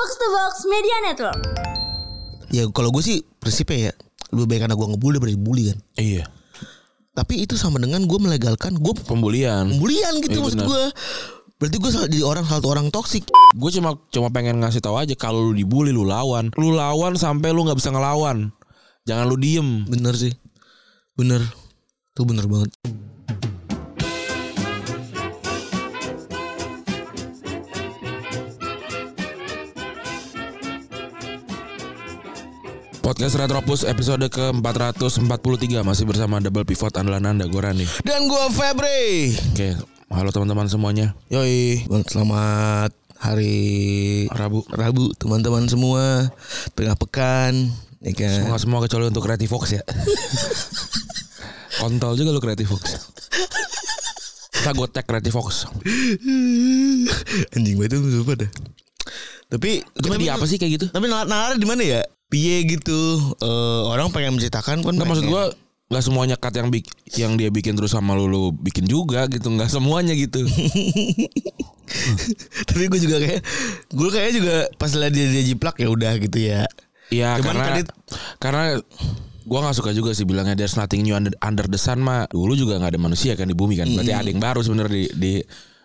Box to Box Media Network. Ya kalau gue sih prinsipnya ya lebih baik karena gue ngebully daripada dibully kan. Iya. Tapi itu sama dengan gue melegalkan gue Pembulian. pembulian gitu Iya, maksud gue. Berarti gue salah jadi orang satu orang toksik. Gue cuma cuma pengen ngasih tahu aja kalau lu dibully lu lawan. Lu lawan sampai lu nggak bisa ngelawan. Jangan lu diem. Bener sih. Bener. Itu bener banget. Podcast Retropus episode ke-443 masih bersama double pivot andalan Anda gue Rani. Dan gue Febri. Oke, halo teman-teman semuanya. Yoi. Selamat hari Rabu. Rabu teman-teman semua. Tengah pekan. Ya kan? Semua semua kecuali untuk Creative Fox ya. Kontol juga lu Creative Fox. Kita gue tag Creative Fox. Anjing banget itu lupa dah. Tapi Itu di apa sih kayak gitu? Tapi nalar, nalar di mana ya? Piye gitu. Eh, orang pengen menceritakan kan. Nggak maksud gue nggak semuanya cut yang bik yang dia bikin terus sama lu lu bikin juga gitu nggak semuanya gitu Tapi gue juga kayak gue kayak juga pas lihat dia, dia jiplak ya udah gitu ya. ya Cuman karena kan it- karena gue nggak suka juga sih bilangnya there's nothing new under, under the sun mah dulu juga nggak ada manusia kan di bumi kan berarti ada yang baru sebenarnya di di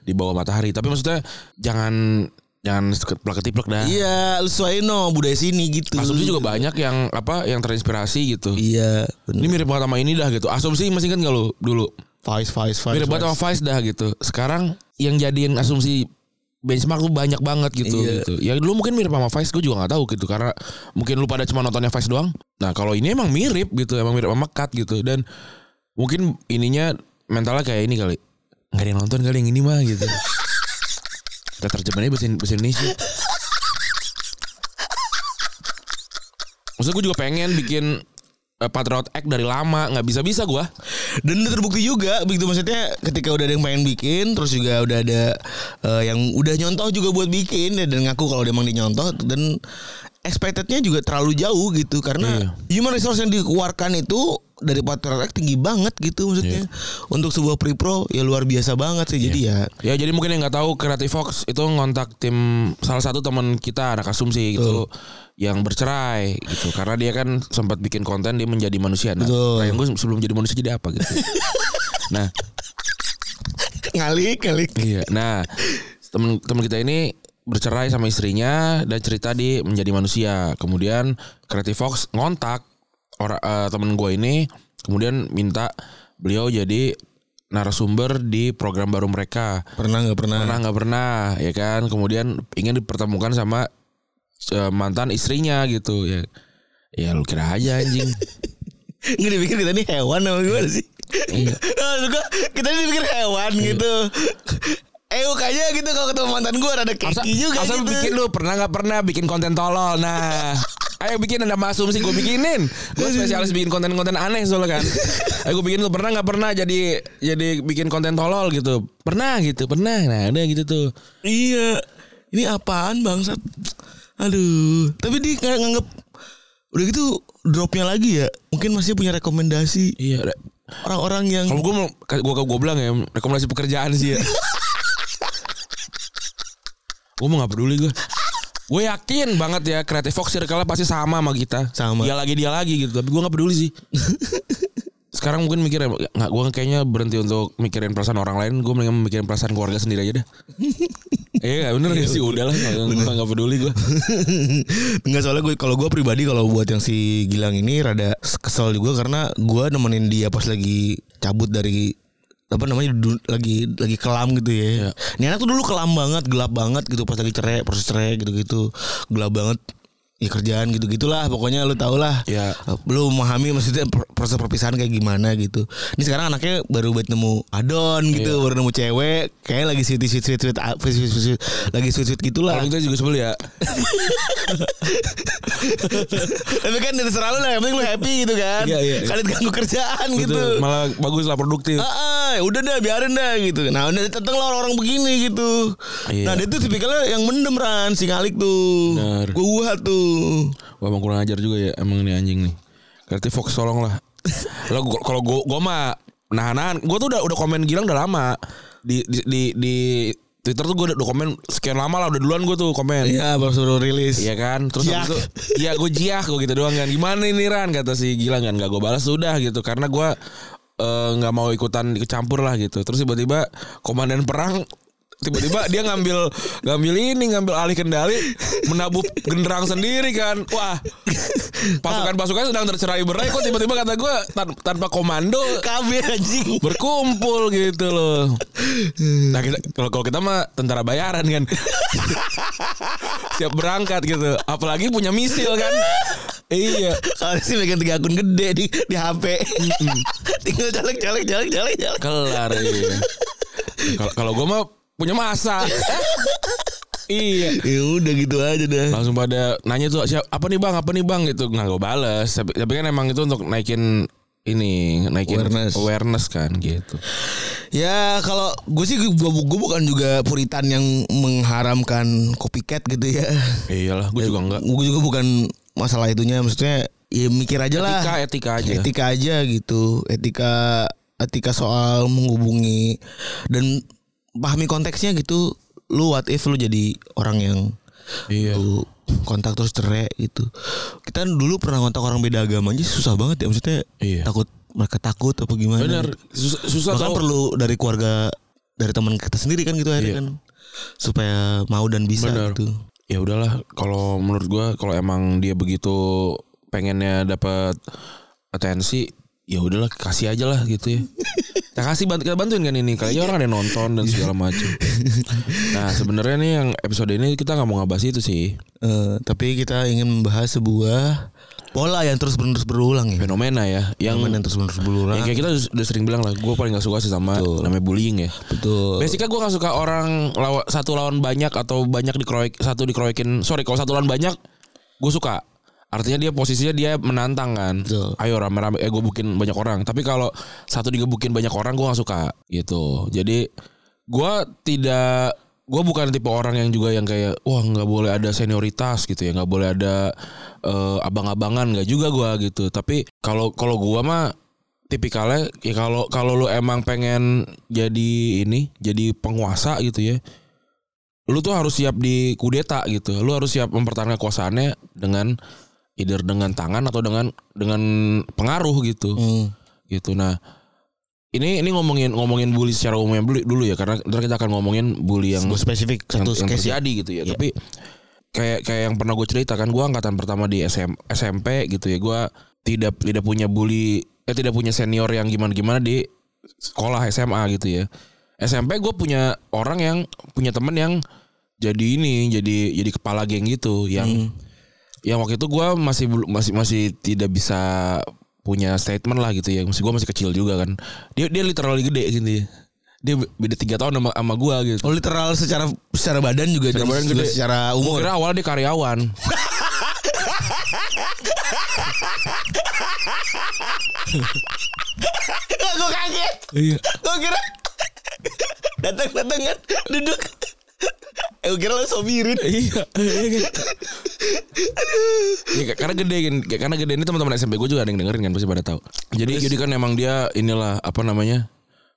di bawah matahari tapi maksudnya jangan jangan plak ketiplek dah. Iya, lu sesuaiin no budaya sini gitu. asumsi juga banyak yang apa yang terinspirasi gitu. Iya, ini bener. mirip banget sama ini dah gitu. Asumsi masih kan kalau dulu? Vice, Vice, Vice. mirip banget sama Vice. Dah gitu. Sekarang yang jadiin asumsi benchmark tuh banyak banget gitu Iya. gitu. Ya dulu mungkin mirip sama Vice gue juga nggak tahu gitu. Karena mungkin lu pada cuma nontonnya Vice doang. Nah kalau ini emang mirip gitu emang mirip sama Cut gitu. Dan mungkin ininya mentalnya kayak ini kali. Nggak ada yang nonton kali yang ini mah gitu kita terjemahannya bahasa, bahasa Indonesia. Maksudnya gue juga pengen bikin eh, Patriot Act dari lama. Nggak bisa bisa gue Dan terbukti juga begitu maksudnya ketika udah ada yang pengen bikin terus juga udah ada eh, yang udah nyontoh juga buat bikin dan ngaku kalau dia emang dinyontoh dan expectednya juga terlalu jauh gitu. Karena human resource yang dikeluarkan itu dari Patriot Act tinggi banget gitu maksudnya. Untuk sebuah pre-pro ya luar biasa banget sih. Jadi ya. Ya jadi mungkin yang nggak tahu Creative Fox itu ngontak tim salah satu teman kita anak asumsi gitu yang bercerai gitu. Karena dia kan sempat bikin konten dia menjadi manusia. Nah, Betul. gue sebelum jadi manusia jadi apa gitu. nah, ngalik ngalik. Iya. Nah, temen temen kita ini bercerai sama istrinya dan cerita di menjadi manusia. Kemudian Creative Fox ngontak orang eh, temen gue ini kemudian minta beliau jadi narasumber di program baru mereka. Pernah nggak pernah? Pernah nggak pernah ya kan? Kemudian ingin dipertemukan sama eh, mantan istrinya gitu ya. Ya lu kira aja anjing. Nggak dipikir kita ini hewan apa gimana sih. Iya. Gua, kita ini dipikir hewan gitu Eh kayaknya gitu kalau ketemu mantan gue rada Asa, keki juga asa gitu. bikin lu pernah nggak pernah bikin konten tolol? Nah ayo bikin ada asumsi gue bikinin. Gue spesialis bikin konten-konten aneh soalnya kan. Ayo gue bikin lu pernah nggak pernah jadi jadi bikin konten tolol gitu? Pernah gitu pernah. Nah udah gitu tuh. Iya. Ini apaan bangsat? Aduh. Tapi dia kayak nganggep Udah gitu dropnya lagi ya? Mungkin masih punya rekomendasi iya. Orang-orang yang kalau gue mau gue gue bilang ya rekomendasi pekerjaan sih ya gue mau nggak peduli gue gue yakin banget ya Creative Fox circle pasti sama sama kita. Sama. dia lagi dia lagi gitu tapi gue nggak peduli sih. Sekarang mungkin mikir nggak gue kayaknya berhenti untuk mikirin perasaan orang lain gue mendingan mikirin perasaan keluarga sendiri aja dah. Iya bener gak sih udah lah nggak peduli gue Enggak soalnya gue kalau gue pribadi kalau buat yang si Gilang ini rada kesel juga karena gue nemenin dia pas lagi cabut dari apa namanya du- lagi lagi kelam gitu ya. Iya. Ini anak tuh dulu kelam banget, gelap banget gitu pas lagi cerai, proses cerai gitu-gitu. Gelap banget. Ya kerjaan gitu-gitulah pokoknya lu tau lah. Ya. Belum memahami maksudnya pro- proses perpisahan kayak gimana gitu. Ini sekarang anaknya baru buat nemu adon gitu, Iya. baru nemu cewek, kayak lagi sweet sweet sweet sweet, sweet, sweet, sweet, lagi sweet sweet gitulah. kalau kita juga sebel ya Tapi kan terserah lu lah, yang penting lu happy gitu kan. Iya, iya. Kali ganggu kerjaan gitu. gitu malah bagus lah produktif Ah, ah, udah dah biarin dah gitu. Nah, udah datang lah orang-orang begini gitu. Iya. Nah, dia tuh tipikalnya yang mendem Ran, si ngalik tuh. Bener. Gua tuh. Wah emang kurang ajar juga ya emang nih anjing nih. Creative Fox tolong lah. Lo gua- kalau gua gua mah nahan-nahan. Gua tuh udah udah komen Gilang udah lama di di di, di Twitter tuh gue udah, komen sekian lama lah udah duluan gue tuh komen. Iya baru suruh rilis. Iya kan Terus habis itu Iya gue jiak gue gitu doang kan Gimana ini Ran Kata si Gilang kan Gak gue balas sudah gitu Karena gue eh, nggak mau ikutan ikut campur lah gitu Terus tiba-tiba Komandan perang Tiba-tiba dia ngambil ngambil ini ngambil alih kendali menabuh genderang sendiri kan wah pasukan-pasukan sedang tercerai berai kok tiba-tiba kata gue tan- tanpa komando anjing. berkumpul gitu loh. Nah kita kalau kalau kita mah tentara bayaran kan. Siap berangkat gitu. Apalagi punya misil kan. iya. Soalnya sih megang tiga akun gede di di HP. Tinggal caleg caleg caleg caleg caleg. Kelar iya. Kalau kalau gue mah punya masa. iya. Ya udah gitu aja dah. Langsung pada nanya tuh siapa apa nih bang apa nih bang gitu nggak gue bales tapi, tapi kan emang itu untuk naikin ini naikin Awareness. awareness kan gitu Ya kalau gue sih gue, gue bukan juga puritan yang mengharamkan copycat gitu ya. iyalah gue juga enggak Gue juga bukan masalah itunya maksudnya ya mikir aja lah. etika etika aja Etika aja gitu. Etika etika soal menghubungi dan pahami konteksnya gitu. Lu what if lu jadi orang yang iya lu kontak terus cerai gitu. Kita dulu pernah kontak orang beda agama aja susah banget ya maksudnya Iya. takut mereka takut apa gimana. bener susah, susah Bahkan perlu dari keluarga dari teman kita sendiri kan gitu akhirnya Iya. kan supaya mau dan bisa Bener. gitu. ya udahlah kalau menurut gua kalau emang dia begitu pengennya dapat atensi ya udahlah kasih aja lah gitu ya kita kasih bantu kita bantuin kan ini kayaknya orang ada yang nonton dan segala macam nah sebenarnya nih yang episode ini kita nggak mau ngebahas itu sih Eh, tapi kita ingin membahas sebuah pola yang terus menerus berulang ya. fenomena ya yang Fenomena yang terus menerus berulang. yang kayak kita udah sering bilang lah gue paling gak suka sih sama namanya bullying ya Betul. Basicnya gue gak suka orang lawa, satu lawan banyak atau banyak dikeroyek satu dikeroyekin. Sorry kalau satu lawan banyak gue suka. Artinya dia posisinya dia menantang kan. Betul. Ayo rame-rame eh gue bukin banyak orang. Tapi kalau satu digebukin banyak orang gue gak suka gitu. Jadi gue tidak gue bukan tipe orang yang juga yang kayak wah nggak boleh ada senioritas gitu ya nggak boleh ada eh, abang-abangan nggak juga gue gitu tapi kalau kalau gue mah tipikalnya ya kalau kalau lu emang pengen jadi ini jadi penguasa gitu ya lu tuh harus siap di kudeta gitu lu harus siap mempertahankan kekuasaannya dengan either dengan tangan atau dengan dengan pengaruh gitu Hmm. gitu nah ini ini ngomongin ngomongin bully secara umumnya dulu, dulu ya karena ntar kita akan ngomongin bully yang Sebuah spesifik yang, satu yang case ya. terjadi gitu ya. Iya. Tapi kayak kayak yang pernah gue cerita kan gue angkatan pertama di SM, SMP gitu ya. Gue tidak tidak punya bully eh tidak punya senior yang gimana-gimana di sekolah SMA gitu ya. SMP gue punya orang yang punya temen yang jadi ini jadi jadi kepala geng gitu yang Hmm. Yang waktu itu gue masih belum masih masih tidak bisa punya statement lah gitu ya masih gue masih kecil juga kan dia dia literally gede gitu ya dia beda tiga tahun sama sama gue gitu Oh literal secara secara badan juga Secara dan badan juga gede. secara umur. kira awalnya dia karyawan. gue kaget. Iya. Gue kira datang datang kan duduk. Eh gue kira lo sobirin. Iya. Iya, karena gede kan, karena gede ini teman-teman SMP gue juga ada yang dengerin kan pasti pada tahu. Jadi jadi kan emang dia inilah apa namanya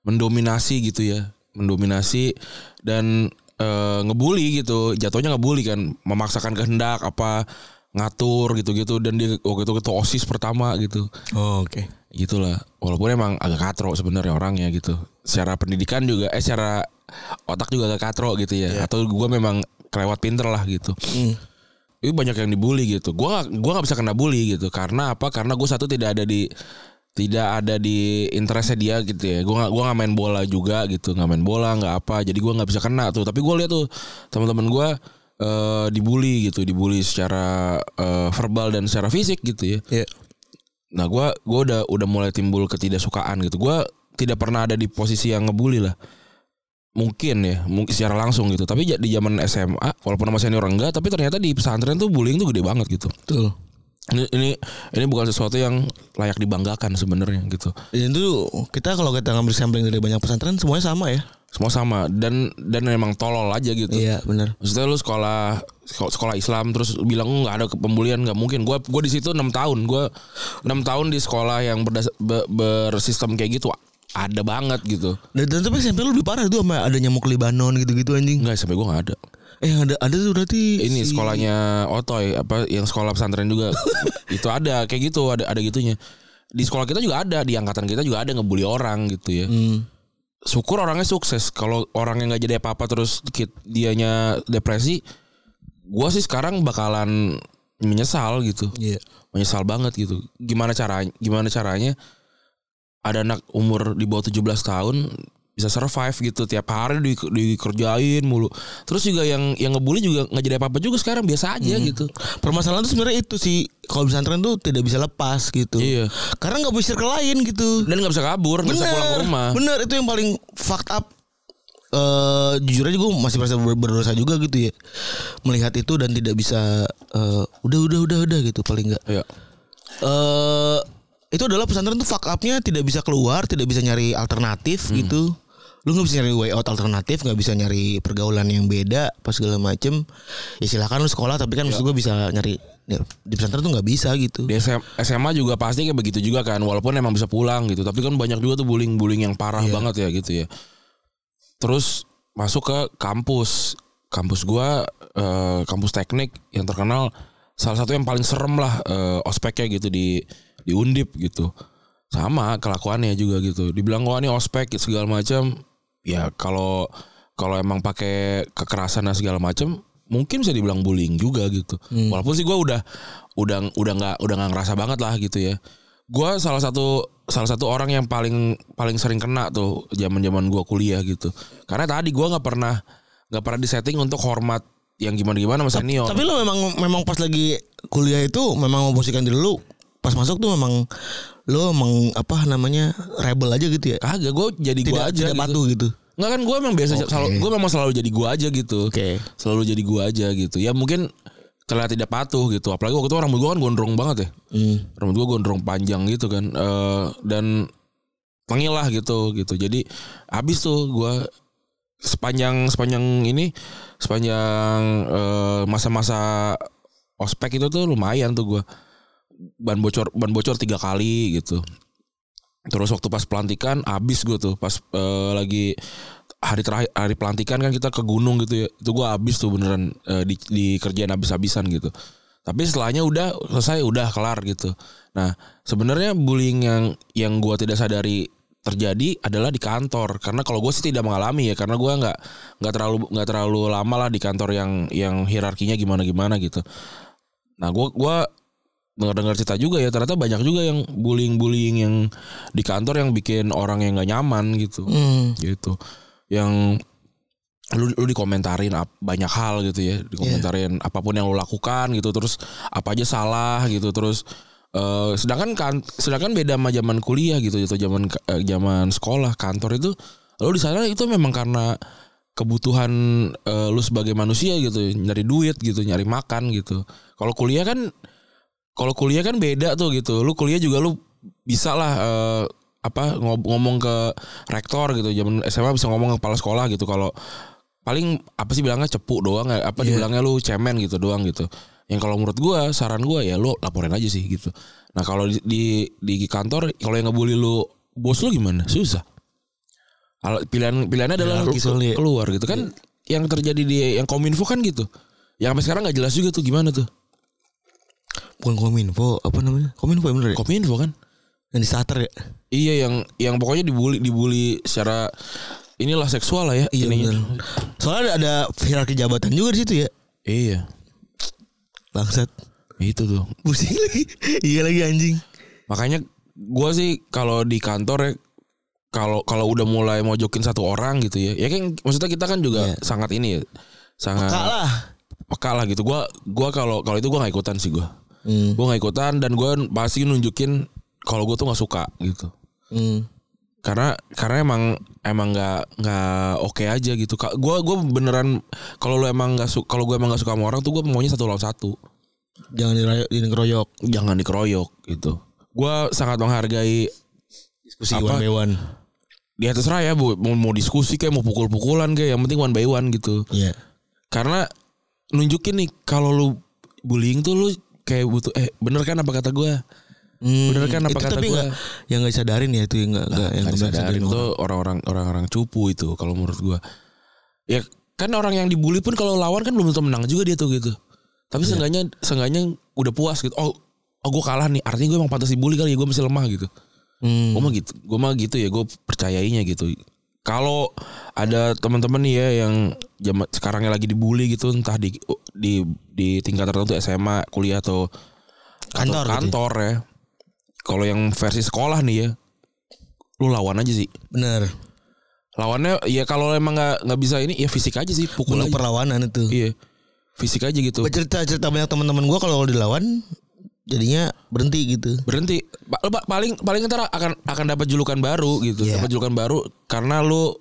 mendominasi gitu ya, mendominasi dan eh, ngebully gitu, jatuhnya ngebully kan, memaksakan kehendak apa ngatur gitu-gitu dan dia waktu itu ketua osis pertama gitu. Oh, Oke. gitulah walaupun emang agak katro sebenarnya orangnya gitu secara pendidikan juga eh secara otak juga agak katro gitu ya. Atau gue memang kelewat pinter lah gitu. Hmm. itu banyak yang dibully gitu. Gue gak, gua nggak bisa kena bully gitu. Karena apa? Karena gue satu tidak ada di tidak ada di interestnya dia gitu ya. Gue gak, gua nggak main bola juga gitu. Nggak main bola nggak apa. Jadi gue nggak bisa kena tuh. Tapi gue lihat tuh teman-teman gue eh dibully gitu. Dibully secara eh, verbal dan secara fisik gitu ya. Iya. Nah gua gua udah udah mulai timbul ketidaksukaan gitu. Gua tidak pernah ada di posisi yang ngebully lah. Mungkin ya, mungkin secara langsung gitu. Tapi di zaman SMA, walaupun sama senior enggak, tapi ternyata di pesantren tuh bullying tuh gede banget gitu. Betul. Ini ini ini bukan sesuatu yang layak dibanggakan sebenarnya gitu. Dan itu kita kalau kita ngambil sampling dari banyak pesantren semuanya sama ya. Semua sama dan dan memang tolol aja gitu. Iya benar. Maksudnya lu sekolah sekolah Islam terus bilang "Oh, nggak ada pembulian nggak mungkin. Gua gua di situ enam tahun. Gua enam tahun di sekolah yang berdas, be- bersistem kayak gitu ada banget gitu. Dan, dan tapi SMP lu lebih parah tuh sama ada nyamuk Libanon gitu-gitu anjing. Enggak sampai gue nggak ada. Eh ada ada tuh berarti Ini si- sekolahnya Otoy apa yang sekolah pesantren juga itu ada kayak gitu ada ada gitunya. Di sekolah kita juga ada di angkatan kita juga ada ngebully orang gitu ya. Hmm. Syukur orangnya sukses. Kalau orangnya nggak jadi apa-apa terus dikit dianya depresi, gua sih sekarang bakalan menyesal gitu. Iya. Menyesal banget gitu. Gimana caranya? Gimana caranya ada anak umur di bawah 17 tahun bisa survive gitu tiap hari di, dikerjain mulu. Terus juga yang yang ngebully juga nggak jadi apa-apa juga sekarang biasa aja gitu. Permasalahan tuh sebenarnya itu sih kalau pesantren tuh tidak bisa lepas gitu. Iya. Karena nggak bisa ke lain gitu. Dan nggak bisa kabur, nggak bisa pulang ke rumah. Bener itu yang paling fucked up. Eh jujur aja gue masih merasa ber- berdosa juga gitu ya melihat itu dan tidak bisa eh, udah udah udah udah gitu paling nggak Iya. eh itu adalah pesantren tuh fuck upnya tidak bisa keluar tidak bisa nyari alternatif Hmm. gitu. Lu nggak bisa nyari way out alternatif nggak bisa nyari pergaulan yang beda pas segala macem. Ya silakan lu sekolah tapi kan maksud gue bisa nyari ya, di pesantren tuh nggak bisa gitu. Di SM SMA juga pasti kayak begitu juga kan walaupun emang bisa pulang gitu. Tapi kan banyak juga tuh bullying-bullying yang parah banget ya gitu ya. Terus masuk ke kampus. Kampus gua eh, kampus teknik yang terkenal salah satu yang paling serem lah eh, ospeknya gitu di di Undip gitu. Sama kelakuannya juga gitu. Dibilang wah ini ospek segala macam. Ya kalau kalau emang pakai kekerasan dan segala macam mungkin bisa dibilang bullying juga gitu. Walaupun sih gua udah udah udah nggak udah nggak ngerasa banget lah gitu ya. Gua salah satu salah satu orang yang paling paling sering kena tuh zaman zaman gua kuliah gitu. Karena tadi gua nggak pernah nggak pernah disetting untuk hormat yang gimana gimana sama senior. Tapi lo memang memang pas lagi kuliah itu memang memposisikan diri lu pas masuk tuh memang lo emang apa namanya rebel aja gitu ya. kagak gue jadi gua aja tidak gitu. patuh gitu. Nggak kan gue emang biasa Oke. selalu gue memang selalu jadi gue aja gitu. Oke. Selalu jadi gue aja gitu. Ya mungkin terlihat tidak patuh gitu. Apalagi waktu itu rambut gue kan gondrong banget ya. Hmm. Rambut gue gondrong panjang gitu kan. Eh dan tengil lah gitu gitu. Jadi habis tuh gue sepanjang sepanjang ini sepanjang eh, masa-masa ospek itu tuh lumayan tuh gue ban bocor ban bocor tiga kali gitu. Terus waktu pas pelantikan habis gue tuh. Pas eh, lagi hari terakhir hari pelantikan kan kita ke gunung gitu ya. Itu gue habis tuh beneran eh, di, di kerjaan habis-habisan gitu. Tapi setelahnya udah selesai udah kelar gitu. Nah sebenarnya bullying yang yang gue tidak sadari terjadi adalah di kantor. Karena kalau gue sih tidak mengalami ya karena gue nggak nggak terlalu nggak terlalu lama lah di kantor yang yang hierarkinya gimana gimana gitu. Nah gue gua dengar-dengar cerita juga ya ternyata banyak juga yang bullying-bullying yang di kantor yang bikin orang yang nggak nyaman gitu. Hmm. gitu. Yang lu lu dikomentarin ap- banyak hal gitu ya dikomentarin apa pun yang lu lakukan gitu terus apa aja salah gitu terus eh, sedangkan kan sedangkan beda sama zaman kuliah gitu atau zaman eh, zaman sekolah kantor itu lu di sana itu memang karena kebutuhan eh, lu sebagai manusia gitu nyari duit gitu nyari makan gitu. Kalau kuliah kan kalau kuliah kan beda tuh gitu. Lu kuliah juga lu bisa lah eh, apa ngomong ke rektor gitu. Zaman SMA bisa ngomong ke kepala sekolah gitu. Kalau paling apa sih bilangnya cepu doang ya, apa dibilangnya lu cemen gitu doang gitu. Yang kalau menurut gua saran gua ya lu laporin aja sih gitu. Nah, kalau di di, di kantor kalau yang ngebully lu bos lu gimana? Susah. Kalau pilihan pilihannya adalah soalnya. keluar gitu kan. Yang terjadi di yang kominfo kan gitu. Yang sampai sekarang nggak jelas juga tuh gimana tuh. Bukan kominfo apa namanya? Kominfo ya bener ya? Kominfo kan. Yang di starter ya? Iya yang yang pokoknya dibully dibully secara inilah seksual lah ya Iya ininya. bener. Soalnya ada, ada hierarki jabatan juga di situ ya. Iya. Bangsat. Itu tuh. Pusing lagi. iya lagi anjing. Makanya gua sih kalau di kantor ya kalau kalau udah mulai mojokin satu orang gitu ya. Ya kan maksudnya kita kan juga Iya. sangat ini ya. Sangat lah. peka lah gitu. Gua gua kalau kalau itu gua nggak ikutan sih gua. Hmm. Gua nggak ikutan dan gua pasti nunjukin kalau gua tuh nggak suka gitu. Hmm. karena karena emang emang nggak nggak oke aja gitu gue gue beneran kalau lu emang nggak suka kalau gue emang nggak suka sama orang tuh gue maunya satu lawan satu Jangan dikeroyok. jangan dikeroyok gitu gue sangat menghargai Diskusi Apa? one by one. di atas raya bu mau, mau diskusi kayak mau pukul-pukulan kayak yang penting one by one gitu Iya. karena nunjukin nih kalau lu bullying tuh lu kayak butuh eh bener kan apa kata gue Hmm, Bener kan apa kata nggak yang nggak disadarin ya itu yang nggak nggak yang nggak disadarin itu orang-orang orang-orang cupu itu kalau menurut gua. Ya kan orang yang dibully pun kalau lawan kan belum tentu menang juga dia tuh gitu. Tapi Iya. seenggaknya seenggaknya udah puas gitu. Oh, oh gue kalah nih. Artinya gue emang pantas dibully kali ya gue masih lemah gitu. Hmm. Gue mah gitu. Gue mah gitu ya gue percayainya gitu. Kalau ada teman-teman nih ya yang zaman sekarangnya lagi dibully gitu entah di di di tingkat tertentu SMA, kuliah atau Kantor atau gitu ya? kantor ya. Kalau yang versi sekolah nih ya, lu lawan aja sih. bener Lawannya ya kalau emang nggak nggak bisa ini ya fisik aja sih, pukul aja. perlawanan itu Iya. Fisik aja gitu. cerita cerita banyak teman-teman gue kalau dilawan jadinya berhenti gitu Berhenti. Pa- pa- paling paling ntar akan akan dapat julukan baru gitu. Iya. Dapat julukan baru karena lu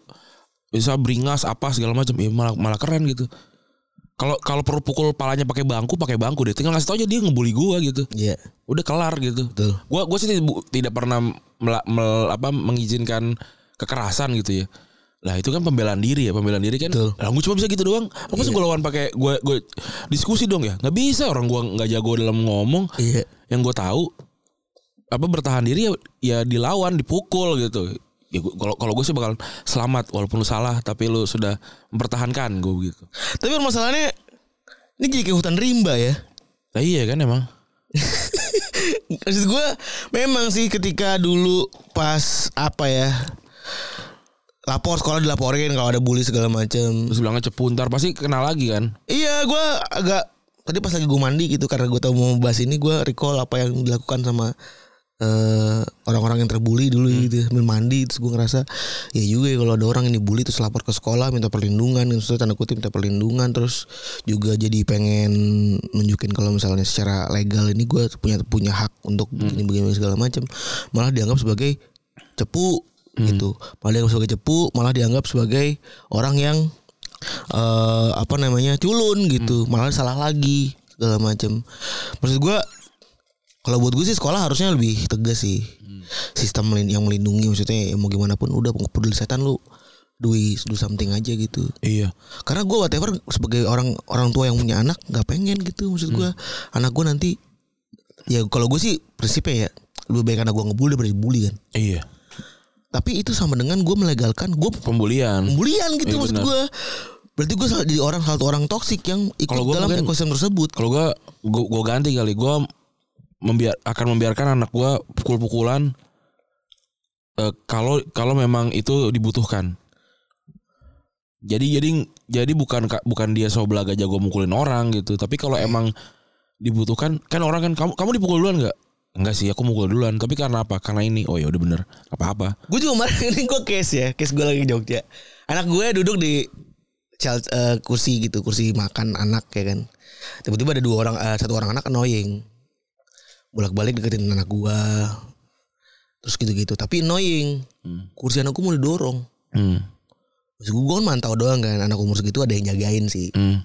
bisa beringas apa segala macam. Ya malah malah keren gitu. Kalau kalau perlu pukul palanya pakai bangku, pakai bangku deh. Tinggal ngasih tau aja dia ngebully gua gitu. Iya Udah kelar gitu. betul Gua gua sih tidak, tidak pernah mela- mel- apa mengizinkan kekerasan gitu ya. Lah itu kan pembelaan diri ya, pembelaan diri kan. Betul. Lah gue cuma bisa gitu doang. Apa sih gue lawan pakai gue gue diskusi dong ya? Nggak bisa orang gua nggak jago dalam ngomong. iya Yang gue tahu apa bertahan diri ya, ya dilawan, dipukul gitu. Ya kalau kalau gue sih bakal selamat walaupun lu salah tapi lu sudah mempertahankan gue begitu. tapi masalahnya ini jadi kayak hutan rimba ya Nah, iya kan emang. Maksud gue memang sih ketika dulu pas apa ya lapor sekolah dilaporin kalau ada bully segala macem. Terus bilangnya cepu ntar pasti kenal lagi kan. Iya gue agak tadi pas lagi gue mandi gitu karena gue tahu mau bahas ini gue recall apa yang dilakukan sama eh, orang-orang yang terbully dulu gitu sambil mandi terus gue ngerasa ya juga ya kalau ada orang yang dibully terus lapor ke sekolah minta perlindungan terus tanda kutip minta perlindungan terus juga jadi pengen nunjukin kalau misalnya secara legal ini gue punya punya hak untuk begini begini segala macam malah dianggap sebagai cepu gitu. Malah dianggap sebagai cepu malah dianggap sebagai orang yang eh apa namanya culun gitu. Malah salah lagi segala macam maksud gue kalau buat gue sih sekolah harusnya lebih tegas sih. Sistem melin- yang melindungi maksudnya ya mau gimana pun udah peduli setan lu do it- do something aja gitu. Iya. karena gue whatever sebagai orang orang tua yang punya anak nggak pengen gitu maksud gue anak gue nanti ya kalau gue sih prinsipnya ya lebih baik anak gue ngebully daripada dibully kan. Iya. Tapi itu sama dengan gue melegalkan gue Pembulian. pembulian gitu Iya, maksud gue berarti gue salah jadi orang satu orang toksik yang ikut gua dalam mungkin- ekosistem tersebut Kalau gua, gua ganti kali. Gua membiar akan membiarkan anak gua pukul-pukulan eh, kalau kalau memang itu dibutuhkan. Jadi jadi jadi bukan ka- bukan dia so belaga jago mukulin orang gitu. Tapi kalau emang dibutuhkan kan orang kan kamu kamu dipukul duluan nggak? Enggak sih, aku mukul duluan. Tapi karena apa? Karena ini. Oh ya udah bener. Apa-apa. gue juga kemarin ini gue case ya case gue lagi di Jogja anak gue duduk di child, eh, kursi gitu kursi makan anak ya kan tiba-tiba ada dua orang eh, satu orang anak annoying bolak-balik deketin anak gue terus gitu-gitu tapi annoying Hmm. kursi anak gue mau didorong Hmm. Maksud gue kan mantau doang kan anak umur segitu ada yang jagain sih Hmm.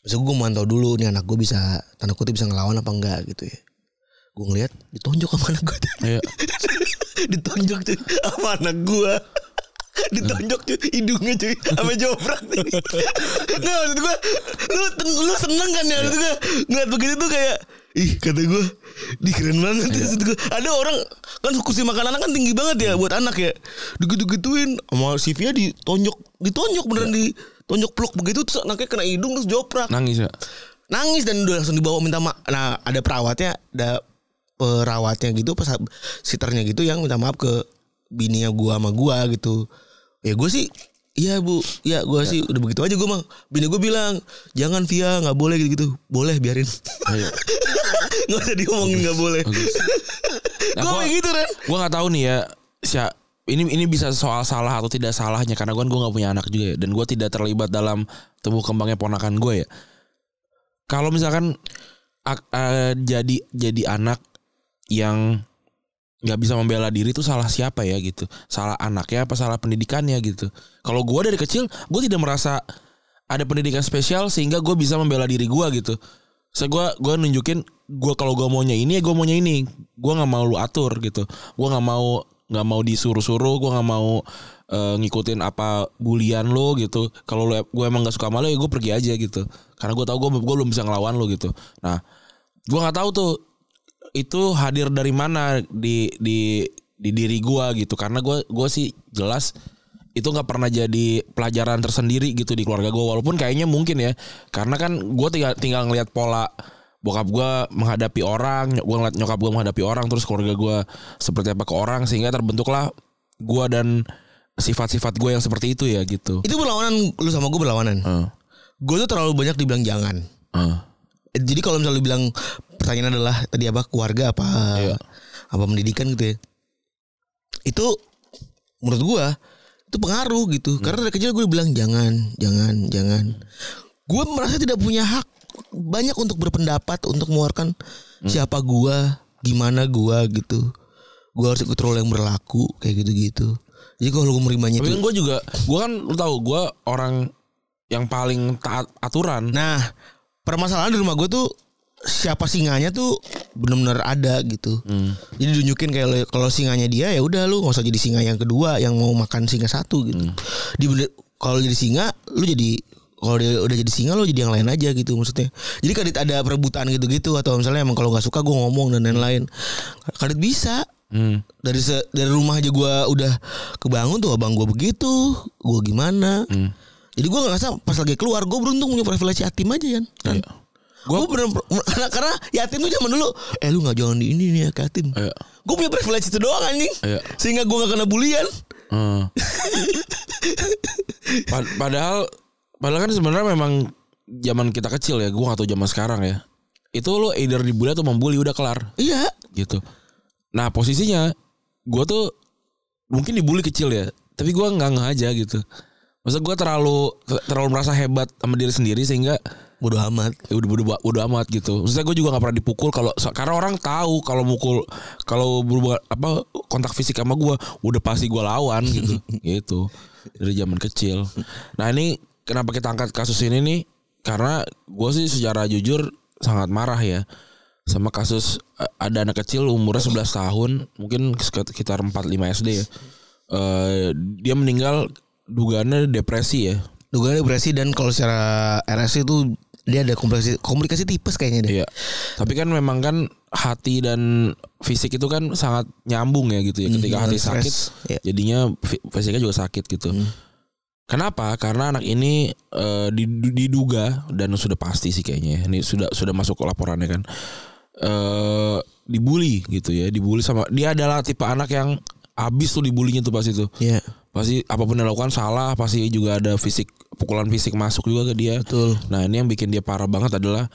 Maksud gue mantau dulu nih anak gue bisa tanda kutip bisa ngelawan apa enggak gitu ya gue ngeliat ditonjok sama anak gue Iya. ditonjok cuy sama anak gue ditonjok cuy hidungnya cuy sama joprak nih nggak maksud gue lu lu seneng kan ya maksud gue ngeliat begitu tuh kayak ih kata gue di keren banget maksud gue ada orang kan kursi makan anak kan tinggi banget ya buat anak ya. Digitu gituin sama si Via ditonjok ditonjok beneran ditonjok peluk begitu terus anaknya kena hidung terus joprak. Nangis ya. nangis dan udah langsung dibawa minta maaf. Nah ada perawatnya, ada perawatnya gitu, pas siternya gitu yang minta maaf ke bininya gua sama gua gitu. Ya gue sih, iya bu, ya gua sih udah begitu aja gua mah. Bini gue bilang jangan via nggak boleh gitu gitu, boleh biarin. Ayo. nggak usah diomongin nggak boleh. Nah, gue kayak gitu kan. Gue nggak tahu nih ya. Sia, ini ini bisa soal salah atau tidak salahnya karena gue gue nggak punya anak juga ya dan gue tidak terlibat dalam tumbuh kembangnya ponakan gue ya. Kalau misalkan ak- eh, jadi jadi anak yang nggak bisa membela diri itu salah siapa ya gitu. Salah anaknya apa salah pendidikannya gitu. Kalau gue dari kecil gue tidak merasa ada pendidikan spesial sehingga gue bisa membela diri gue gitu. Saya gue gue nunjukin gue kalau gue maunya ini ya gue maunya ini. Gue nggak mau lu atur gitu. Gue nggak mau nggak mau disuruh-suruh gue nggak mau eh, ngikutin apa bulian lo gitu. Kalau lu gue emang nggak suka sama lo ya gue pergi aja gitu. Karena gue tahu gue gue belum bisa ngelawan lo gitu. Nah gue nggak tahu tuh itu hadir dari mana di di di diri gua gitu karena gua gua sih jelas itu nggak pernah jadi pelajaran tersendiri gitu di keluarga gua walaupun kayaknya mungkin ya karena kan gua tinggal tinggal ngelihat pola bokap gua menghadapi orang gua ngeliat nyokap gua menghadapi orang terus keluarga gua seperti apa ke orang sehingga terbentuklah gua dan sifat-sifat gue yang seperti itu ya gitu. Itu berlawanan lu sama gue berlawanan. Heeh. Gue tuh terlalu banyak dibilang jangan. Heeh. Jadi kalau misalnya lu bilang pertanyaan adalah tadi apa keluarga apa Iya. apa pendidikan gitu ya. Itu menurut gua itu pengaruh gitu. Hmm. Karena dari kecil gue bilang jangan, jangan, jangan. Gue merasa tidak punya hak banyak untuk berpendapat untuk mengeluarkan Hmm. siapa gua, gimana gua gitu. Gua harus ikut role yang berlaku kayak gitu-gitu. Jadi kalau gue menerimanya Tapi itu kan gue juga, gue kan lu tahu gue orang yang paling taat aturan. Nah, permasalahan di rumah gue tuh siapa singanya tuh benar-benar ada gitu. Hmm. Jadi tunjukin kayak lo- kalau singanya dia ya udah lu nggak usah jadi singa yang kedua yang mau makan singa satu gitu. Hmm. Di kalau jadi singa lu jadi kalau dia udah jadi singa lu jadi yang lain aja gitu maksudnya. Jadi kadit ada perebutan gitu-gitu atau misalnya emang kalau nggak suka gue ngomong dan lain-lain. Kadit bisa. Hmm. Dari se- dari rumah aja gue udah kebangun tuh abang gue begitu, gue gimana. Hmm. Jadi gue nggak ngerasa pas lagi keluar gue beruntung punya privilege yatim aja kan. Iya. Gue bener karena, karena yatim tuh zaman dulu Eh lu gak jangan di ini nih ya yatim Iya. Gue punya privilege itu doang anjing Iya. Sehingga gue gak kena bulian Hmm. Pad- padahal padahal kan sebenarnya memang zaman kita kecil ya, gua gak tahu zaman sekarang ya. Itu lo either dibully atau membuli udah kelar Iya gitu. Nah, posisinya gua tuh mungkin dibully kecil ya, tapi gua nggak ngeh aja gitu. Masa gua terlalu terlalu merasa hebat sama diri sendiri sehingga Bodo amat ya udah udah udah amat gitu. Maksudnya gue juga nggak pernah dipukul kalau karena orang tahu kalau mukul kalau berubah apa kontak fisik sama gue udah pasti gue lawan gitu gitu dari zaman kecil. Nah ini kenapa kita angkat kasus ini nih? Karena gue sih secara jujur sangat marah ya sama kasus eh, ada anak kecil umurnya 11 tahun mungkin sekitar 4 5 SD ya. Eh, dia meninggal dugaannya depresi ya. Dugaan depresi dan kalau secara RS itu Dia ada komplikasi, komplikasi tipes kayaknya deh Iya. Tapi kan memang kan hati dan fisik itu kan sangat nyambung ya gitu ya. Ketika Hmm, hati sakit, Iya. jadinya fi- fisiknya juga sakit gitu. Kenapa? Karena anak ini didu- diduga dan sudah pasti sih kayaknya. ya. Ini sudah sudah masuk laporannya kan. Eh dibully gitu ya, dibully sama dia adalah tipe anak yang habis tuh dibulinya tuh pas itu. Iya Pasti apa pun yang dilakukan salah, pasti juga ada fisik pukulan fisik masuk juga ke dia. Betul Nah ini yang bikin dia parah banget adalah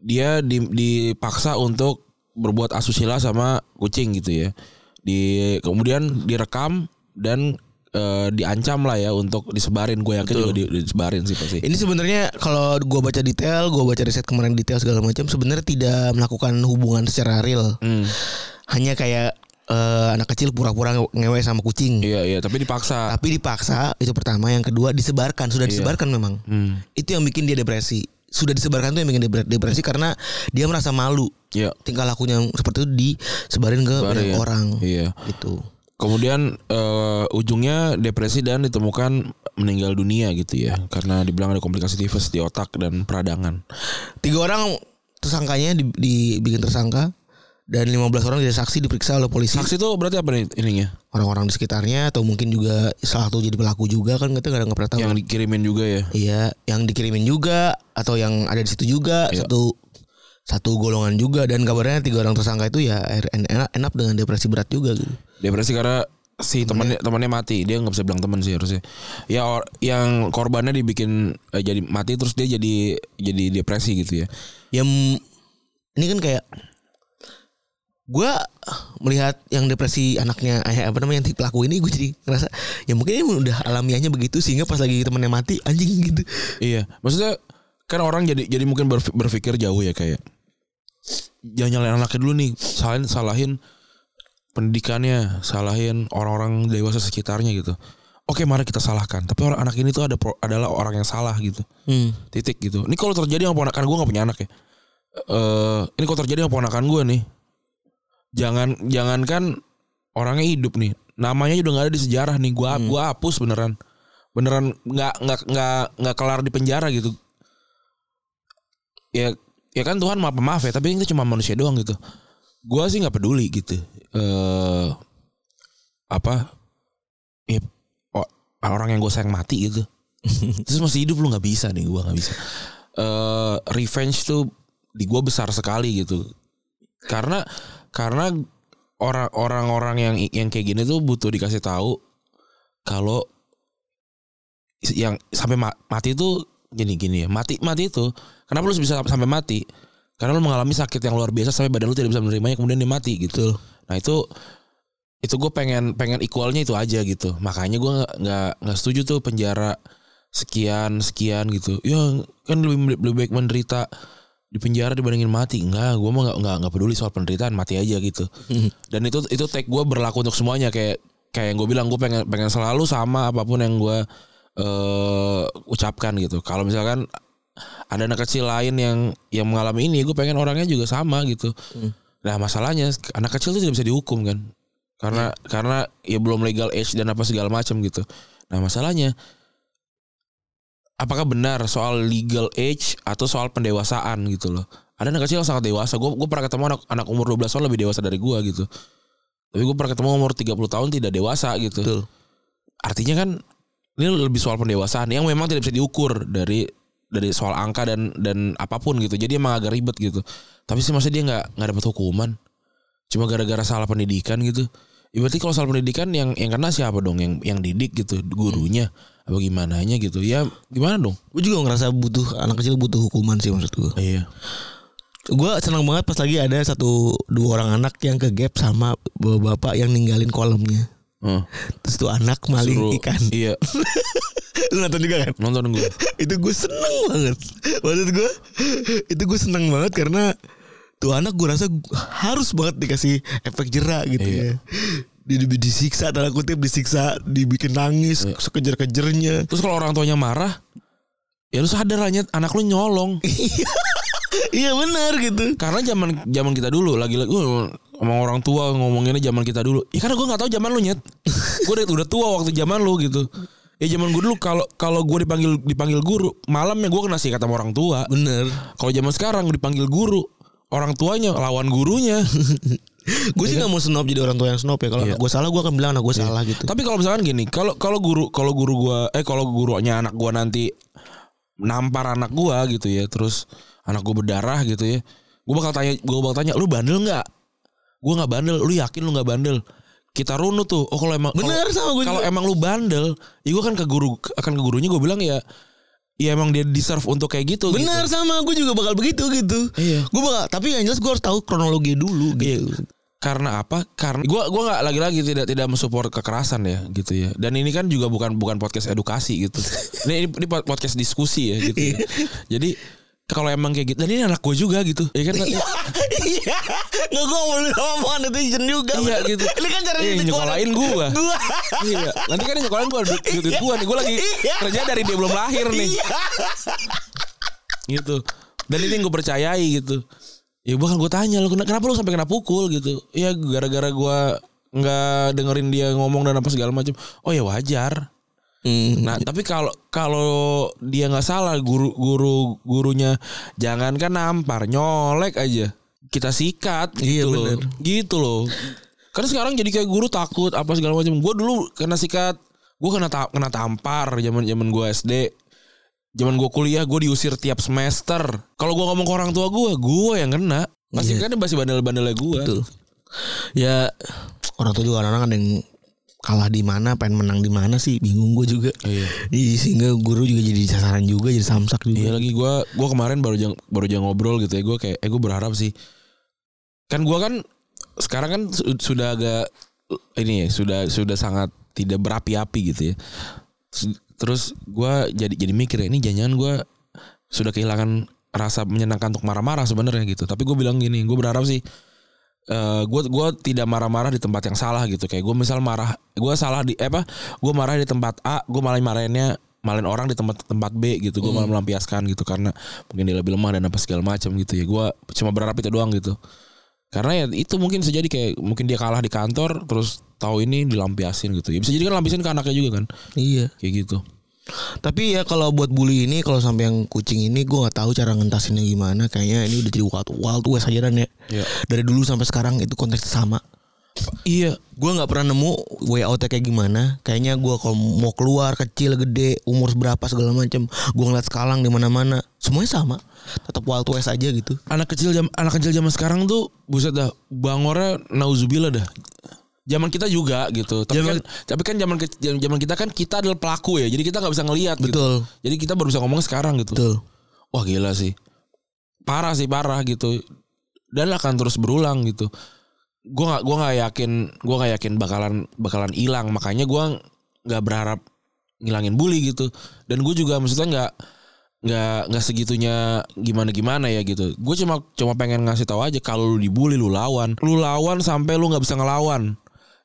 dia di- dipaksa untuk berbuat asusila sama kucing gitu ya. Di kemudian direkam dan eh, diancam lah ya untuk disebarin. Gue yakin juga di- disebarin sih pasti. Ini sebenarnya kalau gua baca detail, gua baca riset kemarin detail segala macam, sebenarnya tidak melakukan hubungan secara real. Hmm. Hanya kayak eh, anak kecil pura-pura nge- ngewe sama kucing. Iya iya tapi dipaksa. Tapi dipaksa itu pertama, yang kedua disebarkan, sudah disebarkan memang. Hmm. Itu yang bikin dia depresi. Sudah disebarkan tuh yang bikin dia depresi karena dia merasa malu. Iya. Tingkah lakunya seperti itu disebarin ke Sebarin. banyak orang. Iya. Gitu. Kemudian eh, ujungnya depresi dan ditemukan meninggal dunia gitu ya karena dibilang ada komplikasi tifus di otak dan peradangan. Tiga orang tersangkanya di- dibikin tersangka dan 15 orang jadi saksi diperiksa oleh polisi. Saksi itu berarti apa nih ininya? Orang-orang di sekitarnya atau mungkin juga salah satu jadi pelaku juga kan kita nggak pernah tahu. Yang dikirimin juga ya. Iya, yang dikirimin juga atau yang ada di situ juga Iya. satu satu golongan juga dan kabarnya tiga orang tersangka itu ya enak enak dengan depresi berat juga gitu. Depresi karena si temannya temannya mati dia nggak bisa bilang teman sih harusnya ya or- yang korbannya dibikin eh, jadi mati terus dia jadi jadi depresi gitu ya Yang ini kan kayak gua melihat yang depresi anaknya eh, apa namanya yang pelaku ini gue jadi ngerasa ya mungkin ini udah alamiahnya begitu sehingga pas lagi temennya mati anjing gitu. iya maksudnya kan orang jadi jadi mungkin berpikir jauh ya kayak jangan nyalain anaknya dulu nih salahin salahin pendidikannya salahin orang-orang dewasa sekitarnya gitu oke mari kita salahkan tapi orang anak ini tuh ada pro- adalah orang yang salah gitu Hmm. titik gitu. Ini kalau terjadi sama ponakan gue gak punya anak ya. Eh ini kalau terjadi sama ponakan gue nih, jangan jangankan orangnya hidup nih, namanya udah nggak ada di sejarah nih. Gua gua hapus beneran, beneran nggak nggak nggak nggak kelar di penjara gitu. Ya ya kan Tuhan maaf maaf ya, tapi itu cuma manusia doang gitu. gua sih nggak peduli gitu. Eh apa? Ya o- orang yang gue sayang mati gitu. Terus masih hidup lu nggak bisa nih gua nggak bisa. Eh revenge tuh di gua besar sekali gitu. Karena karena orang orang-orang yang yang kayak gini tuh butuh dikasih tahu kalau yang sampai ma- mati itu gini gini ya. Mati mati itu kenapa lu bisa sampai mati? Karena lu mengalami sakit yang luar biasa sampai badan lu tidak bisa menerimanya kemudian dia mati gitu. Nah itu itu gue pengen pengen equalnya itu aja gitu. Makanya gue nggak nggak nggak setuju tuh penjara sekian sekian gitu. Ya kan lebih lebih baik menderita di penjara dibandingin mati. Enggak gue mah nggak nggak nggak peduli soal penderitaan mati aja gitu. Dan itu itu take gue berlaku untuk semuanya. Kayak kayak yang gue bilang gue pengen pengen selalu sama apa pun yang gue eh ucapkan gitu. Kalau misalkan ada anak kecil lain yang yang mengalami ini gue pengen orangnya juga sama gitu. Nah masalahnya anak kecil itu tidak bisa dihukum kan? Karena karena ya belum legal age dan apa segala macam gitu. Nah masalahnya apakah benar soal legal age atau soal pendewasaan gitu loh? Ada anak kecil yang sangat dewasa? Gue gue pernah ketemu anak anak umur 12 tahun lebih dewasa dari gue gitu. Tapi gue pernah ketemu umur 30 tahun tidak dewasa gitu. Betul. artinya kan ini lebih soal pendewasaan yang memang tidak bisa diukur dari dari soal angka dan dan apa pun gitu. Jadi emang agak ribet gitu. Tapi sih maksudnya dia nggak nggak dapat hukuman. Cuma gara-gara salah pendidikan gitu ya, berarti kalau salah pendidikan yang yang kena siapa dong yang yang didik gitu gurunya apa gimana gitu ya gimana dong Gue juga ngerasa butuh anak kecil butuh hukuman sih maksud gue. iya Gue senang banget pas lagi ada satu dua orang anak yang ke gap sama bapak yang ninggalin kolamnya. Heeh. Terus tuh anak maling Suruh- ikan. iya Lu nonton juga kan? nonton gue itu gue seneng banget. Maksud gue itu gue seneng banget karena tuh anak gue rasa harus banget dikasih efek jerak gitu Iya. ya. Dia di- disiksa tanda kutip disiksa dibikin nangis Iya. sekejar-kejarnya. terus kalau orang tuanya marah ya lu sadar Nyet, anak lu nyolong Iya benar gitu. karena zaman zaman kita dulu lagi lagi ngomong orang tua ngomonginnya zaman kita dulu ya karena gue nggak tahu zaman lu nyet gue udah, udah tua waktu zaman lu gitu ya zaman gue dulu kalau kalau gue dipanggil dipanggil guru malamnya gue kena sikat sama orang tua Bener. kalau zaman sekarang dipanggil guru orang tuanya lawan gurunya. Gue sih nggak mau snob jadi orang tua yang snob ya. Kalau Iya. gue salah gue akan bilang anak gue salah gitu. tapi kalau misalkan gini kalau kalau guru kalau guru gue eh kalau gurunya anak gue nanti nampar anak gue gitu ya terus anak gue berdarah gitu ya gue bakal tanya gue bakal tanya lu bandel nggak? Gue nggak bandel. Lu yakin lu nggak bandel? Kita runut tuh. Oh kalau emang kalau- Bener sama gue kalau emang lu bandel ya gue kan ke guru akan ke gurunya gue bilang ya ya emang dia deserve untuk kayak gitu Benar gitu. sama gue juga bakal begitu gitu. Iya. Gue bakal tapi yang jelas gue harus tahu kronologi dulu gitu. karena apa karena gua gua nggak lagi-lagi tidak tidak mensupport kekerasan ya gitu ya dan ini kan juga bukan bukan podcast edukasi gitu ini, ini ini podcast diskusi ya gitu ya. jadi kalau emang kayak gitu dan ini anak gue juga gitu ya kan Iya. Nggak gue mau ngomong netizen juga. Iya, gitu. Ini kan cara Iya, nyekolahin. Gua. iya nanti kan nyekolahin gue duit duit gue nih gue lagi Iya. kerja dari dia belum lahir nih Iya. gitu dan ini yang gue percayai gitu ya bahkan gue tanya "Kena- kenapa lu sampai kena pukul gitu ya gara-gara gue nggak dengerin dia ngomong dan apa segala macam oh ya wajar Hmm. nah tapi kalau kalau dia nggak salah guru guru gurunya jangankan nampar nyolek aja kita sikat Iya, gitu loh bener. gitu loh karena sekarang jadi kayak guru takut apa segala macam gue dulu kena sikat gue kena ta- kena tampar zaman zaman gue SD zaman gue kuliah gue diusir tiap semester kalau gue ngomong ke orang tua gue gue yang kena pasti Iya. kan masih bandel-bandelnya gue Betul. Ya orang tua juga ada yang kalah di mana, pengen menang di mana sih, bingung gue juga. iya. Iya, sehingga guru juga jadi sasaran juga, jadi samsak juga. Iya lagi gue gua kemarin baru jang, baru jang ngobrol gitu ya. Gue kayak eh gue berharap sih. Kan gue kan sekarang kan su- sudah agak ini ya sudah sudah sangat tidak berapi-api gitu ya. Terus gue jadi jadi mikir ya ini jangan gue sudah kehilangan rasa menyenangkan untuk marah-marah sebenarnya gitu. Tapi gue bilang gini gue berharap sih gue gue tidak marah-marah di tempat yang salah gitu. Kayak gue misal marah gue salah di eh, apa? Gue marah di tempat A gue malah marahinnya malahin orang di tempat tempat B gitu. Gue malah melampiaskan gitu karena mungkin dia lebih lemah dan apa segala macam gitu ya. Gue cuma berharap itu doang gitu. Karena ya itu mungkin bisa jadi kayak mungkin dia kalah di kantor terus tahu ini dilampiasin gitu. Ya bisa jadi kan lampiasin ke anaknya juga kan? Iya. kayak gitu Tapi ya kalau buat bully ini kalau sampai yang kucing ini gue nggak tahu cara ngentasinnya gimana. Kayaknya ini udah jadi wild, wild west aja dan ya. Iya. Dari dulu sampai sekarang itu konteksnya sama. Iya. Gue nggak pernah nemu way outnya kayak gimana. Kayaknya gue kalau mau keluar kecil gede umur berapa segala macam. Gue ngeliat sekalang di mana-mana. Semuanya sama. Tetap wild west aja gitu. Anak kecil jam anak kecil zaman sekarang tuh buset dah bangornya nauzubillah dah. Zaman kita juga gitu. Tapi Zaman- kan tapi kan zaman zaman kita kan kita adalah pelaku ya. Jadi kita nggak bisa ngelihat gitu. Betul. Jadi kita baru bisa ngomong sekarang gitu. Betul. Wah gila sih. Parah sih parah gitu. Dan akan terus berulang gitu. Gue nggak gua nggak yakin gue nggak yakin bakalan bakalan hilang. Makanya gue nggak berharap ngilangin bully gitu. Dan gue juga maksudnya nggak nggak nggak segitunya gimana gimana ya gitu. Gue cuma cuma pengen ngasih tahu aja kalau lu dibully lu lawan. Lu lawan sampai lu nggak bisa ngelawan.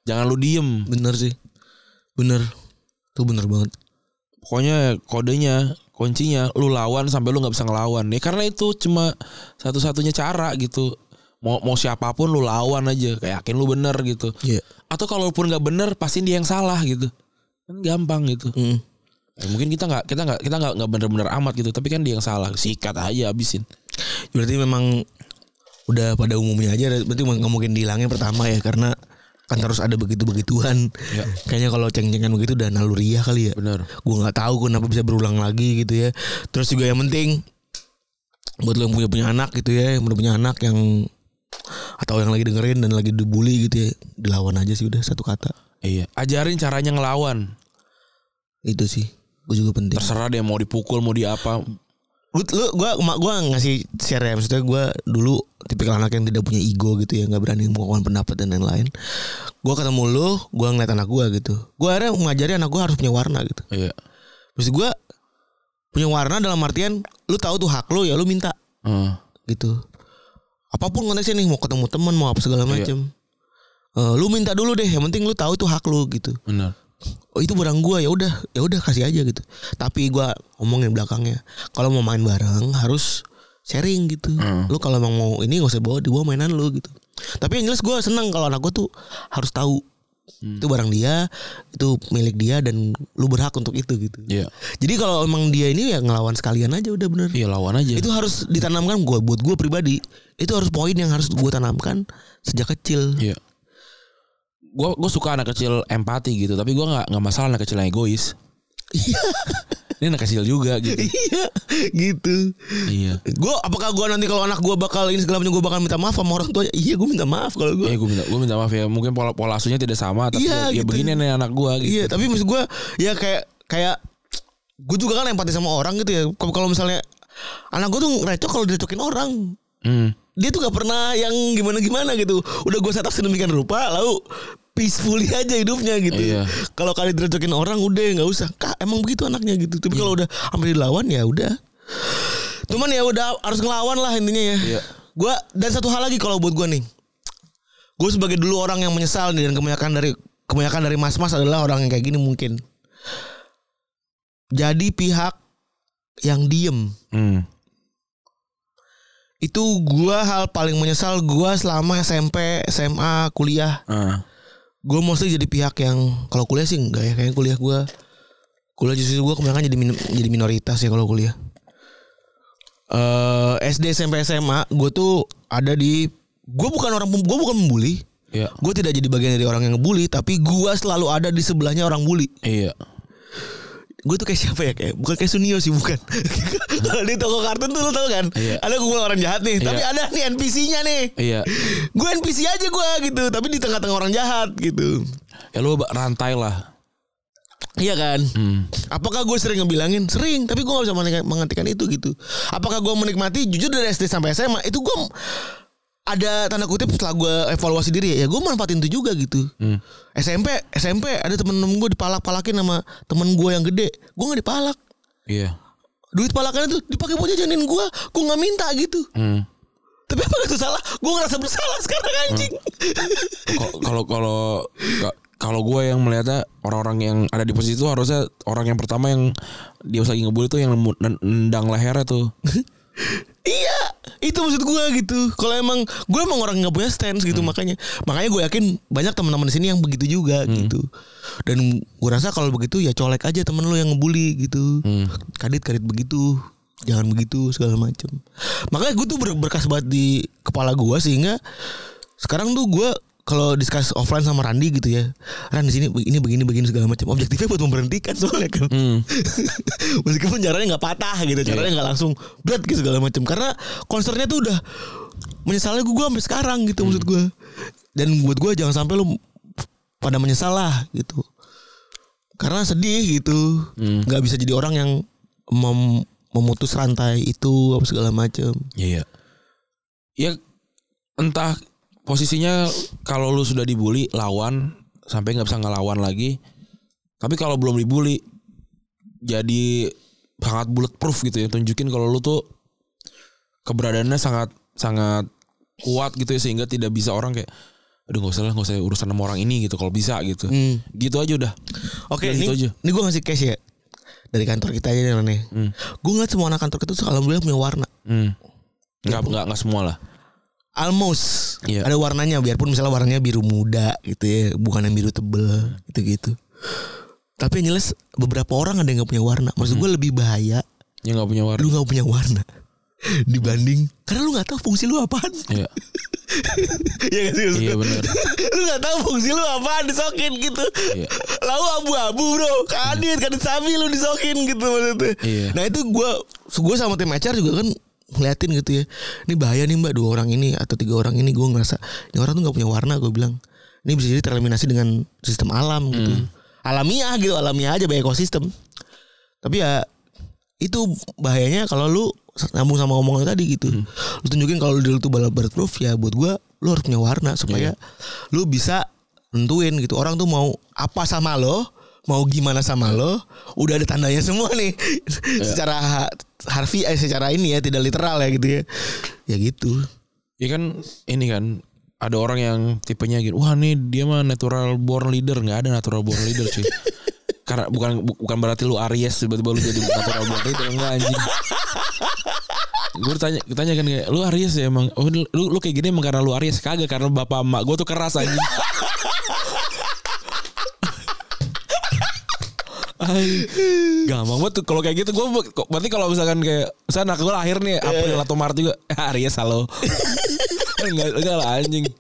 Jangan lu diem. Bener sih. Bener. Tuh bener banget. Pokoknya kodenya kuncinya lu lawan sampai lu nggak bisa ngelawan ya karena itu cuma satu-satunya cara gitu mau mau siapa pun lu lawan aja kayak yakin lu bener gitu Iya. atau kalaupun nggak bener pasti dia yang salah gitu kan gampang gitu Mm. Ya, mungkin kita nggak kita nggak kita nggak nggak bener-bener amat gitu tapi kan dia yang salah sikat aja abisin Berarti memang udah pada umumnya aja berarti nggak mungkin dihilangin pertama ya karena kan harus ada begitu-begituan. Ya. Kayaknya kalau ceng-cengan begitu udah naluriah kali ya. bener Gue nggak tahu kenapa bisa berulang lagi gitu ya. Terus juga yang penting buat lo yang punya punya anak gitu ya, yang udah punya anak yang atau yang lagi dengerin dan lagi dibully gitu ya, dilawan aja sih udah satu kata. iya ajarin caranya ngelawan Itu sih. Gue juga penting. terserah deh mau dipukul mau di apa lu, lu gua emak gua ngasih share ya maksudnya gua dulu tipikal anak yang tidak punya ego gitu ya nggak berani mengungkapkan pendapat dan lain-lain. Gua ketemu lu gua ngeliat anak gua gitu. Gua akhirnya mengajari anak gua harus punya warna gitu. Iya. Maksud gua punya warna dalam artian lu tahu tuh hak lu ya lu minta. Heeh. gitu. Apa pun konteksnya nih mau ketemu teman mau apa segala Iya. macem. Eh, lu minta dulu deh yang penting lu tahu tuh hak lu gitu. Bener oh itu barang gua ya udah ya udah kasih aja gitu. Tapi gua ngomongin belakangnya kalau mau main bareng harus sharing gitu. Hmm. lu kalau emang mau ini nggak usah bawa dibawa mainan lu gitu. Tapi yang jelas gua seneng kalau anak gua tuh harus tahu Hmm. itu barang dia itu milik dia dan lu berhak untuk itu gitu. Iya. Jadi kalau emang dia ini ya ngelawan sekalian aja udah bener. Iya lawan aja. Itu harus ditanamkan gua buat gua pribadi. Itu harus poin yang harus gua tanamkan sejak kecil. Iya. Gue gue suka anak kecil empati gitu, tapi gue nggak nggak masalah anak kecil yang egois. iya Ini anak kecil juga gitu. iya gitu iya. Gue apakah gue nanti kalau anak gue bakal ini segala macam gue bakal minta maaf sama orang tuanya? Iya gue minta maaf kalau gue. Eh gue minta gue minta maaf ya. Mungkin pola pola asuhnya tidak sama, tapi Iya, ya, ya gitu. begini nih anak gue gitu. Iya tapi maksud gue ya kayak kayak gue juga kan empati sama orang gitu ya. Kalau kalau misalnya anak gue tuh recok kalau direcokin orang. Hmm. Dia tuh gak pernah yang gimana-gimana gitu. Udah gue setup sedemikian rupa lalu peacefully aja hidupnya gitu. Iya. Kalau kali direcokin orang udah nggak usah. Kak emang begitu anaknya gitu. Tapi kalau udah sampai dilawan ya udah. Cuman ya udah harus ngelawan lah intinya ya. Iya. Gua dan satu hal lagi kalau buat gua nih. Gue sebagai dulu orang yang menyesal nih dan kebanyakan dari kebanyakan dari mas-mas adalah orang yang kayak gini mungkin. Jadi pihak yang diem Hmm. Itu gua hal paling menyesal gua selama SMP, SMA, kuliah. Ah. Gue mostly jadi pihak yang kalau kuliah sih enggak ya kayaknya kuliah gua kuliah justru gua kebanyakan jadi min- jadi minoritas ya kalau kuliah. Eh SD SMP SMA gue tuh ada di gue bukan orang gue bukan membuli Iya. gue tidak jadi bagian dari orang yang ngebully tapi gue selalu ada di sebelahnya orang bully Iya. Gue tuh kayak siapa ya kayak bukan kayak Sunio sih bukan kalau di toko kartun tuh lo tau kan Iya. ada kumpulan orang jahat nih tapi Iya. ada nih NPC-nya nih Iya. gue NPC aja gue gitu tapi di tengah-tengah orang jahat gitu Ya lu rantai lah. iya kan Hmm. Apakah gue sering ngebilangin? Sering, tapi gue gak bisa menghentikan itu gitu. Apakah gue menikmati? Jujur dari SD sampai SMA itu gue ada tanda kutip setelah gue evaluasi diri ya, ya gue manfaatin itu juga gitu. Hmm. SMP, SMP ada temen-temen gue dipalak-palakin sama temen gue yang gede, gue nggak dipalak. Iya. Duit palakannya tuh dipakai buat jajanin gue, gue nggak minta gitu. Hmm. Tapi apa itu salah? Gue ngerasa bersalah sekarang anjing. Ko- Kalau kalau ka- kalau gue yang melihatnya orang-orang yang ada di posisi itu harusnya orang yang pertama yang dia lagi ngebully tuh yang nendang lehernya tuh. iya, itu maksud gue gitu. Kalau emang gue emang orang nggak punya stance gitu makanya. Makanya gue yakin banyak teman-teman di sini yang begitu juga gitu. Dan gue rasa kalau begitu ya colek aja temen lo yang ngebully gitu. Kadit kadit begitu jangan begitu segala macam makanya gue tuh ber- berkas banget di kepala gue sehingga sekarang tuh gue kalau discuss offline sama Randi gitu ya Ran di sini ini begini begini segala macam. Objektifnya buat memberhentikan soalnya kan. Meskipun caranya nggak patah gitu caranya nggak langsung berat gitu segala macam. Karena konsernya tuh udah menyesalnya gue sampai sekarang gitu maksud gue dan buat gue jangan sampai lu pada menyesal lah gitu. Karena sedih gitu. Nggak bisa jadi orang yang mem- memutus rantai itu apa segala macam. Iya. Ya entah posisinya kalau lu sudah dibully lawan sampai nggak bisa ngelawan lagi. Tapi kalau belum dibully jadi sangat bulletproof gitu ya. Tunjukin kalau lu tuh keberadaannya sangat sangat kuat gitu ya sehingga tidak bisa orang kayak aduh nggak usah lah nggak usah urusan sama orang ini gitu kalau bisa gitu. Gitu aja udah. Oke, ini, gitu aja. ini gue ngasih case ya dari kantor kita aja nih aneh. Gue ngeliat semua anak kantor kita tuh alhamdulillah punya warna. Hmm. Nggak nggak nggak semua lah. Almost Iya. ada warnanya biarpun misalnya warnanya biru muda gitu ya, bukan yang biru tebel gitu-gitu. Tapi yang jelas beberapa orang ada yang nggak punya warna. Maksud gue lebih bahaya Yang nggak punya warna. lu nggak punya warna dibanding karena lu nggak tahu fungsi lu apaan. Iya. Iya gak sih? Iya gue? benar. lu nggak tahu fungsi lu apaan disokin gitu. Iya. Lalu abu-abu bro, kadit kadit sapi lu disokin gitu maksudnya. Iya. Nah itu gue gue sama tim HR juga kan ngeliatin gitu ya. Ini bahaya nih mbak dua orang ini atau tiga orang ini gue ngerasa ini orang tuh nggak punya warna gue bilang. Ini bisa jadi tereliminasi dengan sistem alam gitu. Alamiah gitu, alamiah aja ekosistem. Tapi ya itu bahayanya kalau lu nyambung sama ngomong lu tadi gitu. Lu tunjukin kalau lu tuh balap bulletproof ya buat gua lu harus punya warna supaya lu bisa nentuin gitu. Orang tuh mau apa sama lo, mau gimana sama lo, udah ada tandanya semua nih. secara ha- harfi eh secara ini ya tidak literal ya gitu ya. Ya gitu. Ya kan ini kan ada orang yang tipenya gitu. Wah nih dia mah natural born leader nggak ada natural born leader cuy. Karena bukan bu- bukan berarti lu Aries tiba-tiba lu jadi natural born leader enggak anjing. Gue tanya, tanya kan kayak lu Aries ya emang. Oh lu lu kayak gini emang karena lu Aries kagak karena bapak emak gue tuh keras anjing. Gampang banget tuh. Kalau kayak gitu gue berarti kalau misalkan kayak misalnya anak gue lahir nih April atau Maret juga "Ah, Aries halo. Enggak enggak lah anjing.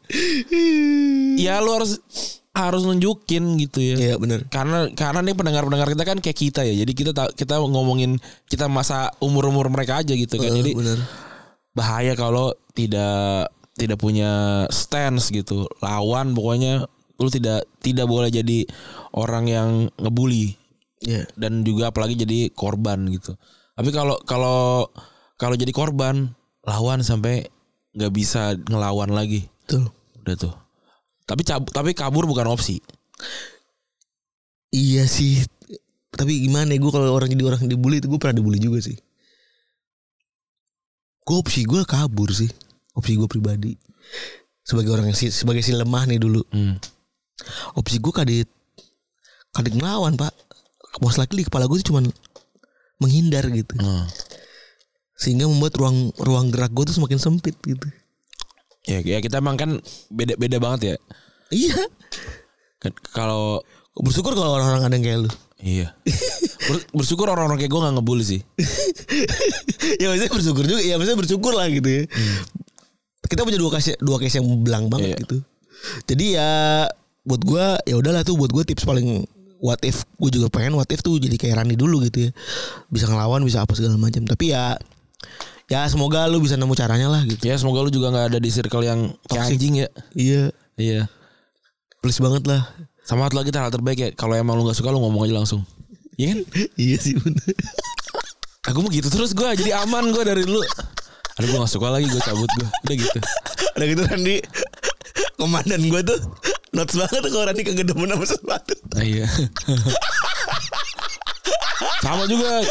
Ya lu harus harus nunjukin gitu ya. Iya benar. karena karena nih pendengar-pendengar kita kan kayak kita ya. Jadi kita ta- kita ngomongin kita masa umur-umur mereka aja gitu kan. Jadi benar. bahaya kalau tidak tidak punya stance gitu. Lawan pokoknya lu tidak tidak boleh jadi orang yang ngebully Iya. dan juga apalagi jadi korban gitu. Tapi kalau kalau kalau jadi korban lawan sampai nggak bisa ngelawan lagi. Betul. Udah tuh. Tapi cab- tapi kabur bukan opsi. Iya sih. Tapi gimana ya gue kalau orang jadi orang dibully itu gue pernah dibully juga sih. Gue opsi gue kabur sih. Opsi gue pribadi. Sebagai orang yang si, sebagai si lemah nih dulu. Hmm. Opsi gue kadit kadit ngelawan pak. Most likely kepala gue tuh cuman menghindar gitu. Hmm. Sehingga membuat ruang ruang gerak gue tuh semakin sempit gitu. Ya, ya kita emang kan beda beda banget ya. Iya. Kan Kalau Bersyukur kalau orang-orang ada yang kayak lu. iya. Ber- bersyukur orang-orang kayak gue gak ngebully sih. ya maksudnya bersyukur juga. Ya maksudnya bersyukur lah gitu ya. Kita punya dua case dua case yang belang banget Iya. gitu. Jadi ya buat gua ya udahlah tuh buat gua tips paling what if gue juga pengen what if tuh jadi kayak Rani dulu gitu ya. Bisa ngelawan bisa apa segala macam. Tapi ya ya semoga lu bisa nemu caranya lah gitu. Ya semoga lu juga nggak ada di circle yang kayak anjing ya. Iya. Iya. Please banget lah. Sama satu lagi hal terbaik ya. Kalau emang lu nggak suka lu ngomong aja langsung. Iya kan? iya sih bener. Aku mau gitu terus gue jadi aman gue dari dulu. Aduh gue gak suka lagi gue cabut gue. Udah gitu. Udah gitu Randi komandan gua tuh notes banget tuh kalau Randi kagak demen sama sesuatu. Ah, iya. Sama juga.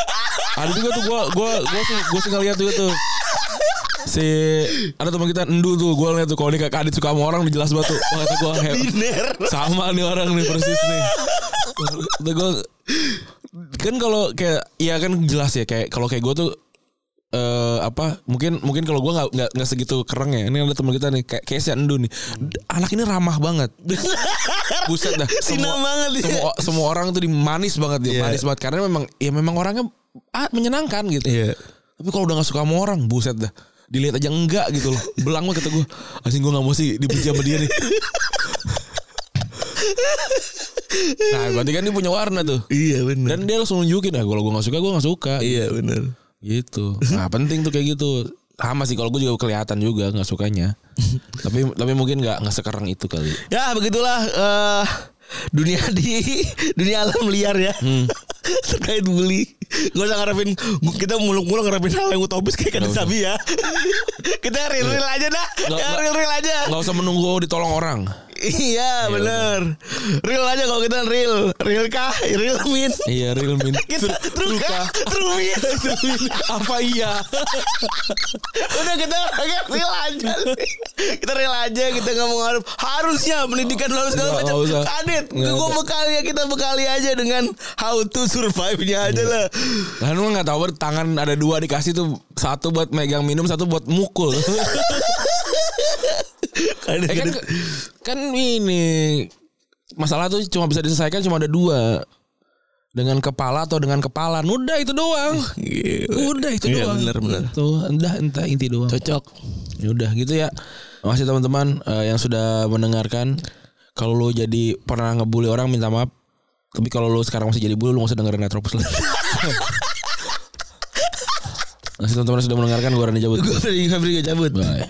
Ada juga tuh gue gue gue sih gue sih ngeliat juga tuh. Si ada teman kita Endu tuh gue liat tuh kalau dia kadit suka sama orang jelas banget tuh. Wah kata gue sama nih orang nih persis nih. Kata gue kan kalau kayak ya kan jelas ya kayak kalau kayak gue tuh eh apa mungkin mungkin kalau gua nggak nggak nggak segitu kereng ya. Ini ada teman kita nih kayak kayak si Andu nih. Anak ini ramah banget. Buset dah Sina banget dia. semua semua orang tuh dimanis banget dia Iya. manis banget. Karena memang ya memang orangnya ah, menyenangkan gitu. Iya. tapi kalau udah gak suka sama orang buset dah. Dilihat aja enggak gitu loh. Belang banget kata gue asing gue gak mau sih dibenci sama dia nih. Nah berarti kan dia punya warna tuh. Iya benar. dan dia langsung nunjukin ah kalau gue gak suka gue gak suka. Iya benar. Gitu nah penting tuh kayak gitu sama sih kalau gue juga kelihatan juga nggak sukanya tapi tapi mungkin nggak nggak sekarang itu kali Ya begitulah eh, dunia di dunia alam liar ya. Terkait bully. Gak usah ngarepin kita muluk-muluk ngarepin hal yang utopis kayak kata Sabi ya. kita real-real aja dah. Ya, real-real aja. nggak usah menunggu ditolong orang Iya bener. Real aja kalau kita real. Real kah? Real min? Iya real min. Kita true kah? True min. Apa iya? Udah kita real aja. Kita real aja Kita gak mau ngarep. Harusnya pendidikan harus segala Nggak, macam. nggak. Kadit Nggak Gue bekali ya Kita bekali aja dengan How to survive-nya aja lah. Lah lu nggak tahu tangan ada dua dikasih tuh satu buat megang minum satu buat mukul. Eh, kan kan ini masalah tuh cuma bisa diselesaikan cuma ada dua dengan kepala atau dengan kepala. Udah itu doang. Gila. Udah itu Iya, doang. bener, bener. Tuh, entah entah inti doang. Cocok Ya udah gitu ya. Makasih teman-teman eh, yang sudah mendengarkan. Kalau lu jadi pernah ngebully orang minta maaf. Tapi kalau lu sekarang masih jadi bully lu gak usah dengerin Retropus lagi. Makasih teman-teman sudah mendengarkan gue Rani Jabut. Gue gak cabut Bye.